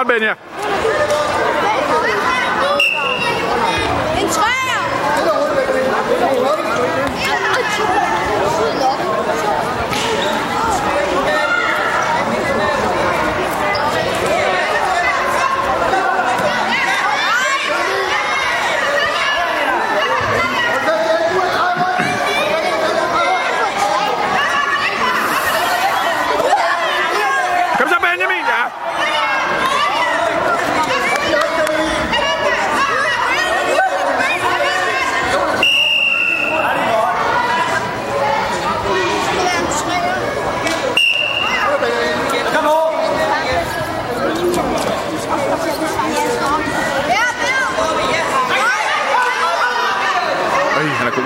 on Benja.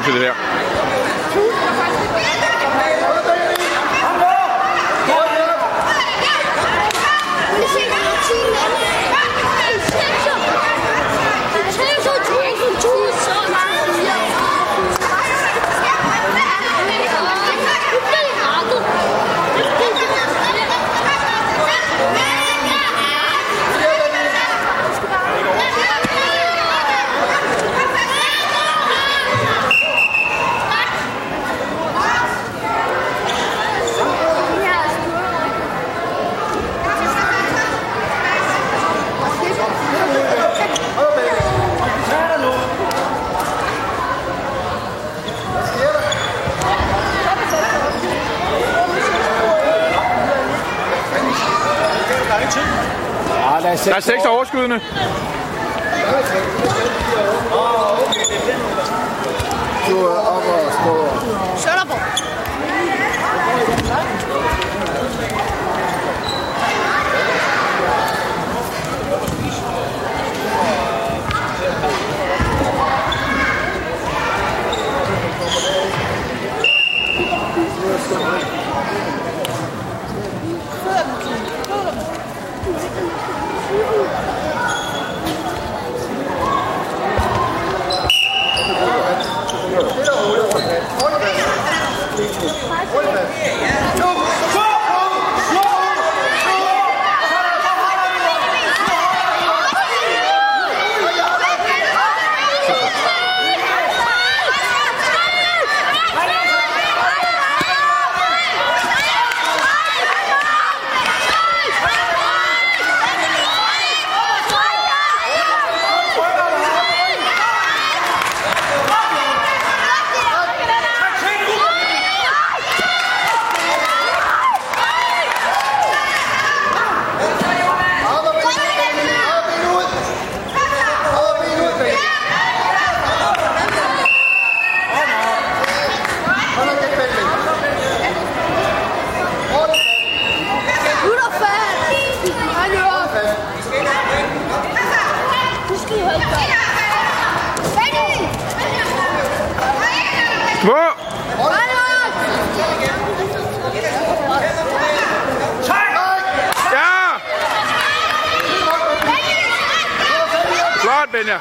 Til det der. Der er Der er seks. seks overskydende. Du er op og stå. Sønderborg. 뭐? 야! 라드 베냐?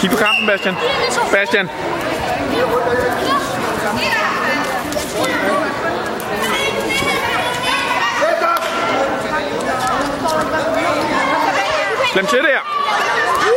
Kig på kampen, Bastian. Bastian. Glem til der.